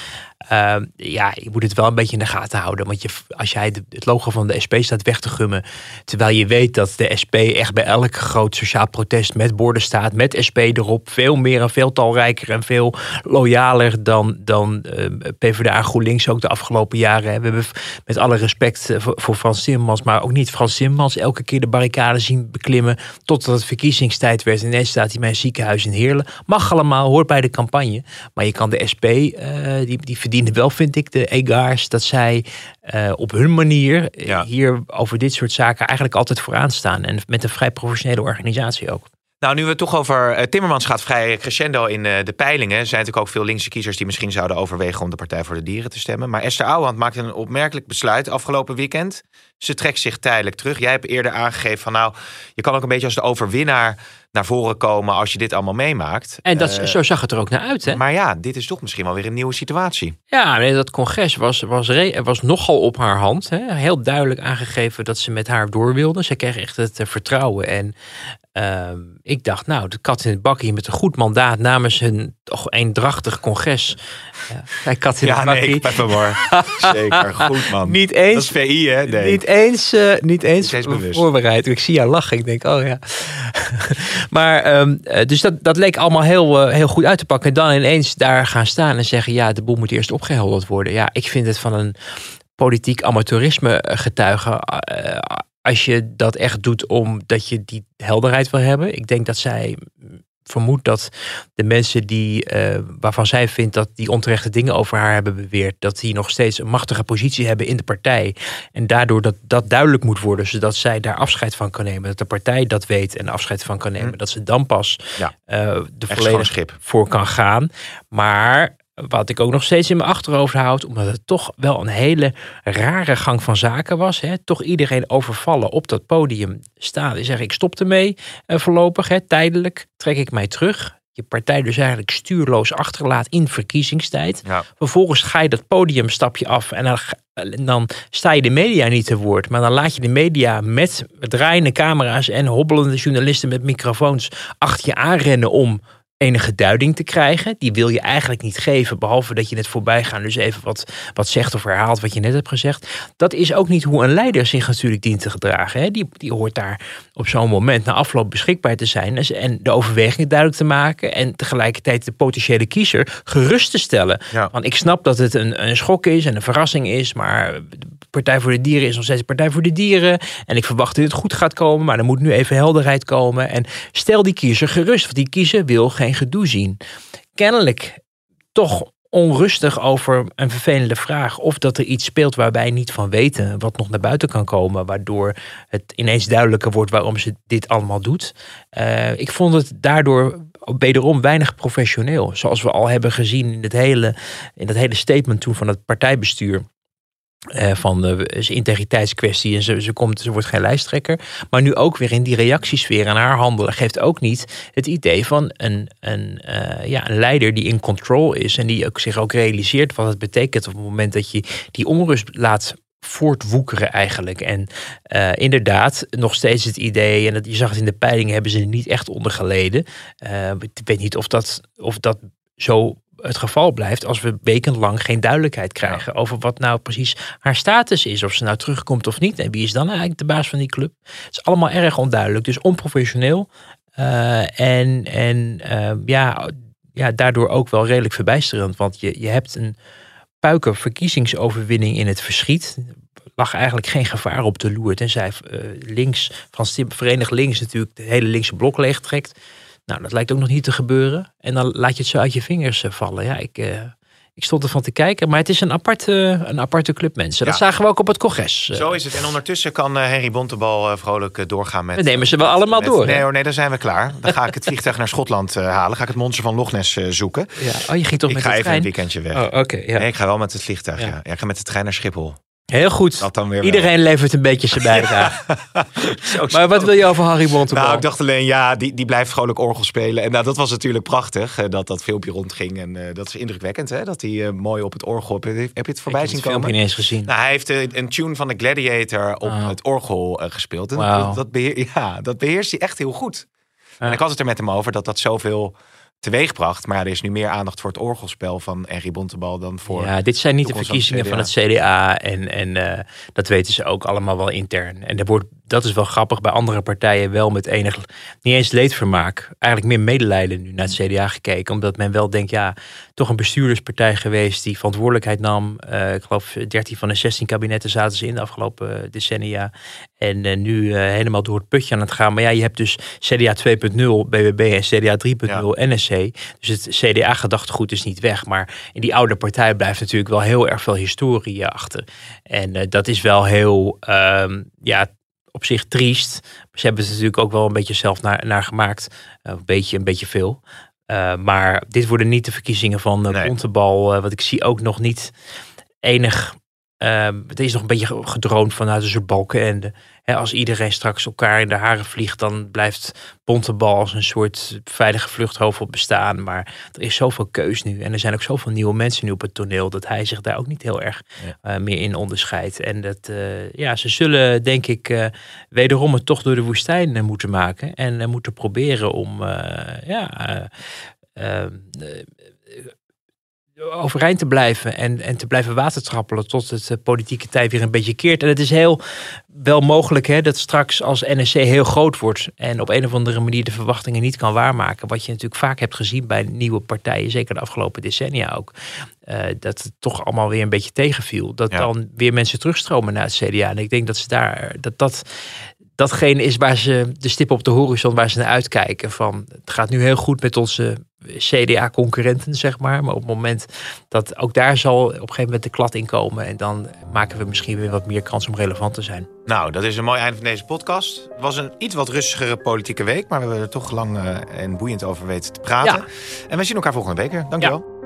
Ehm, ja, je moet het wel een beetje in de gaten houden. Want je, als jij het logo van de SP staat weg te gummen. Terwijl je weet dat de SP echt bij elk groot sociaal protest met borden staat. Met SP erop. Veel meer en veel talrijker en veel loyaler dan, dan eh, PvdA en GroenLinks ook de afgelopen jaren. We hebben met alle respect eh, voor, voor Frans Timmermans. Maar ook niet Frans Timmermans elke keer de barricade zien beklimmen. Totdat het verkiezingstijd werd. En ineens staat hij bij een ziekenhuis in Heerlen. Mag allemaal, hoort bij de campagne. Maar je kan de SP, eh, die, die verdienen wel, vind ik, de egaars. Dat zij eh, op hun manier eh, Ja. hier over dit soort zaken eigenlijk altijd vooraan staan. En met een vrij professionele organisatie ook. Nou, nu we het toch over eh, Timmermans gaat vrij crescendo in de peilingen. Er zijn natuurlijk ook veel linkse kiezers die misschien zouden overwegen om de Partij voor de Dieren te stemmen. Maar Esther Ouwehand maakte een opmerkelijk besluit afgelopen weekend. Ze trekt zich tijdelijk terug. Jij hebt eerder aangegeven van nou, je kan ook een beetje als de overwinnaar naar voren komen als je dit allemaal meemaakt. En dat, Eh, zo zag het er ook naar uit. Hè? Maar ja, dit is toch misschien wel weer een nieuwe situatie. Ja, nee, dat congres was, was, re- was nogal op haar hand. Hè. Heel duidelijk aangegeven dat ze met haar door wilde. Ze kreeg echt het eh, vertrouwen. En ehm, ik dacht, nou, de kat in het bakkie met een goed mandaat namens een toch eendrachtig congres. Ja, kijk, kat in Ja, nee, ik ben verwar. Zeker, goed man. Niet Dat eens, is VI, hè? Nee. niet eens, eh, niet eens eens bewust. voorbereid. Ik zie jou lachen. Ik denk, oh ja. maar, ehm, eh, dus dat, dat leek allemaal heel, eh, heel goed uit te pakken. En dan ineens daar gaan staan en zeggen, ja, de boel moet eerst opgehelderd worden. Ja, ik vind het van een politiek amateurisme getuigen. als je dat echt doet omdat je die helderheid wil hebben. Ik denk dat zij vermoedt dat de mensen die, eh, waarvan zij vindt dat die onterechte dingen over haar hebben beweerd, dat die nog steeds een machtige positie hebben in de partij. En daardoor dat dat duidelijk moet worden, zodat zij daar afscheid van kan nemen. Dat de partij dat weet en afscheid van kan nemen. Hm. Dat ze dan pas Ja. eh, de volledige schip. voor kan gaan. Maar wat ik ook nog steeds in mijn achterhoofd houd, omdat het toch wel een hele rare gang van zaken was. Hè? Toch iedereen overvallen op dat podium staan en zeggen: ik stop ermee eh, voorlopig, hè? tijdelijk trek ik mij terug. Je partij dus eigenlijk stuurloos achterlaat in verkiezingstijd. Ja. Vervolgens ga je dat podiumstapje af en dan, dan sta je de media niet te woord. Maar dan laat je de media met draaiende camera's en hobbelende journalisten met microfoons achter je aanrennen om enige duiding te krijgen. Die wil je eigenlijk niet geven, behalve dat je het voorbijgaan dus even wat, wat zegt of herhaalt wat je net hebt gezegd. Dat is ook niet hoe een leider zich natuurlijk dient te gedragen. Hè? Die, die hoort daar op zo'n moment na afloop beschikbaar te zijn en- de overwegingen duidelijk te maken en tegelijkertijd de potentiële kiezer gerust te stellen. Ja. Want ik snap dat het een, een schok is en een verrassing is, maar de Partij voor de Dieren is nog steeds Partij voor de Dieren. En ik verwacht dat het goed gaat komen, maar er moet nu even helderheid komen. En stel die kiezer gerust, want die kiezer wil geen gedoe zien. Kennelijk toch onrustig over een vervelende vraag. Of dat er iets speelt waar wij niet van weten. Wat nog naar buiten kan komen. Waardoor het ineens duidelijker wordt waarom ze dit allemaal doet. Eh, ik vond het daardoor wederom weinig professioneel. Zoals we al hebben gezien in het hele, in dat hele statement toen van het partijbestuur. Eh, van de is een integriteitskwestie en ze, ze, komt, ze wordt geen lijsttrekker. Maar nu ook weer in die reactiesfeer en haar handelen geeft ook niet het idee van een, een, eh, ja, een leider die in control is en die ook, zich ook realiseert wat het betekent op het moment dat je die onrust laat voortwoekeren eigenlijk. En eh, inderdaad, nog steeds het idee, en dat, je zag het in de peilingen, hebben ze er niet echt onder geleden. Eh, ik weet niet of dat, of dat zo het geval blijft als we wekenlang geen duidelijkheid krijgen over wat nou precies haar status is. Of ze nou terugkomt of niet. En wie is dan eigenlijk de baas van die club? Het is allemaal erg onduidelijk. Dus onprofessioneel. Eh, en en eh, ja, ja, daardoor ook wel redelijk verbijsterend. Want je, je hebt een puiker verkiezingsoverwinning in het verschiet. Er lag eigenlijk geen gevaar op de loer. Tenzij eh, links, van Verenigd Links natuurlijk de hele linkse blok leegtrekt. Nou, dat lijkt ook nog niet te gebeuren. En dan laat je het zo uit je vingers eh, vallen. Ja, ik, eh, ik stond ervan te kijken. Maar het is een aparte, een aparte club mensen. Dat Ja. zagen we ook op het congres. Eh, Zo is het. En ondertussen kan Henry Bontebal vrolijk doorgaan met... We nemen ze wel allemaal met- door? Nee hoor, nee, dan zijn we klaar. Dan ga ik het vliegtuig naar Schotland halen. Ga ik het monster van Loch Ness zoeken. ja. Oh, je ging toch ik met ga de even trein? een weekendje weg. Oh, oké. ja. Nee, ik ga wel met het vliegtuig, Ja. ja. ja. ik ga met de trein naar Schiphol. Heel goed. Dat dan weer Iedereen levert een beetje zijn bijdrage. maar wat wil je over Harry Bontebal? Nou, ik dacht alleen, ja, die, die blijft vrolijk orgel spelen. En nou, dat was natuurlijk prachtig, eh, dat dat filmpje rondging. En eh, dat is indrukwekkend, hè? Dat hij eh, mooi op het orgel... Heb je, heb je het voorbij ik heb zien het filmpje komen? niet eens gezien. Nou, hij heeft een tune van de Gladiator op Oh. het orgel gespeeld. En dat, dat, beheer, ja, dat beheerst hij echt heel goed. En ik had het er met hem over dat dat zoveel teweegbracht. Maar ja, er is nu meer aandacht voor het orgelspel van Henry Bontebal dan voor... Ja, dit zijn niet de verkiezingen van het CDA. En, en eh, dat weten ze ook allemaal wel intern. En er wordt, dat is wel grappig, bij andere partijen wel met enig, niet eens leedvermaak, eigenlijk meer medelijden nu naar het CDA gekeken. Omdat men wel denkt, ja, toch een bestuurderspartij geweest die verantwoordelijkheid nam. Eh, ik geloof 13 van de 16 kabinetten zaten ze in de afgelopen eh, decennia. En eh, nu helemaal door het putje aan het gaan. Maar ja, je hebt dus CDA 2.0, BBB en CDA 3.0, NSC. Dus het CDA-gedachtegoed is niet weg. Maar in die oude partij blijft natuurlijk wel heel erg veel historie achter. En dat is wel heel, ehm, ja, op zich triest. Ze hebben het natuurlijk ook wel een beetje zelf naar, naar gemaakt. Eh, een beetje, een beetje veel. Eh, maar dit worden niet de verkiezingen van uh, Nee. Bontebal. eh, wat ik zie ook nog niet enig Ehm, het is nog een beetje gedroomd vanuit een soort balkenende. Als iedereen straks elkaar in de haren vliegt, dan blijft Bontebal als een soort veilige vluchthoofd bestaan. Maar er is zoveel keus nu. En er zijn ook zoveel nieuwe mensen nu op het toneel. Dat hij zich daar ook niet heel erg eh, meer in onderscheidt. En dat, eh, ja, ze zullen denk ik uh, wederom het toch door de woestijn moeten maken. En moeten proberen om, ja overeind te blijven en, en te blijven watertrappelen tot het uh, politieke tijd weer een beetje keert. En het is heel wel mogelijk hè, dat straks als NSC heel groot wordt en op een of andere manier de verwachtingen niet kan waarmaken. Wat je natuurlijk vaak hebt gezien bij nieuwe partijen, zeker de afgelopen decennia ook. Uh, dat het toch allemaal weer een beetje tegenviel. Dat dan weer mensen terugstromen naar het CDA. En ik denk dat ze daar dat dat datgene is waar ze de stip op de horizon waar ze naar uitkijken. Van het gaat nu heel goed met onze CDA-concurrenten, zeg maar. Maar op het moment dat ook daar zal op een gegeven moment de klad in komen. En dan maken we misschien weer wat meer kans om relevant te zijn. Nou, dat is een mooi einde van deze podcast. Het was een iets wat rustigere politieke week. Maar we hebben er toch lang uh, en boeiend over weten te praten. En we zien elkaar volgende week weer. Dankjewel. Ja.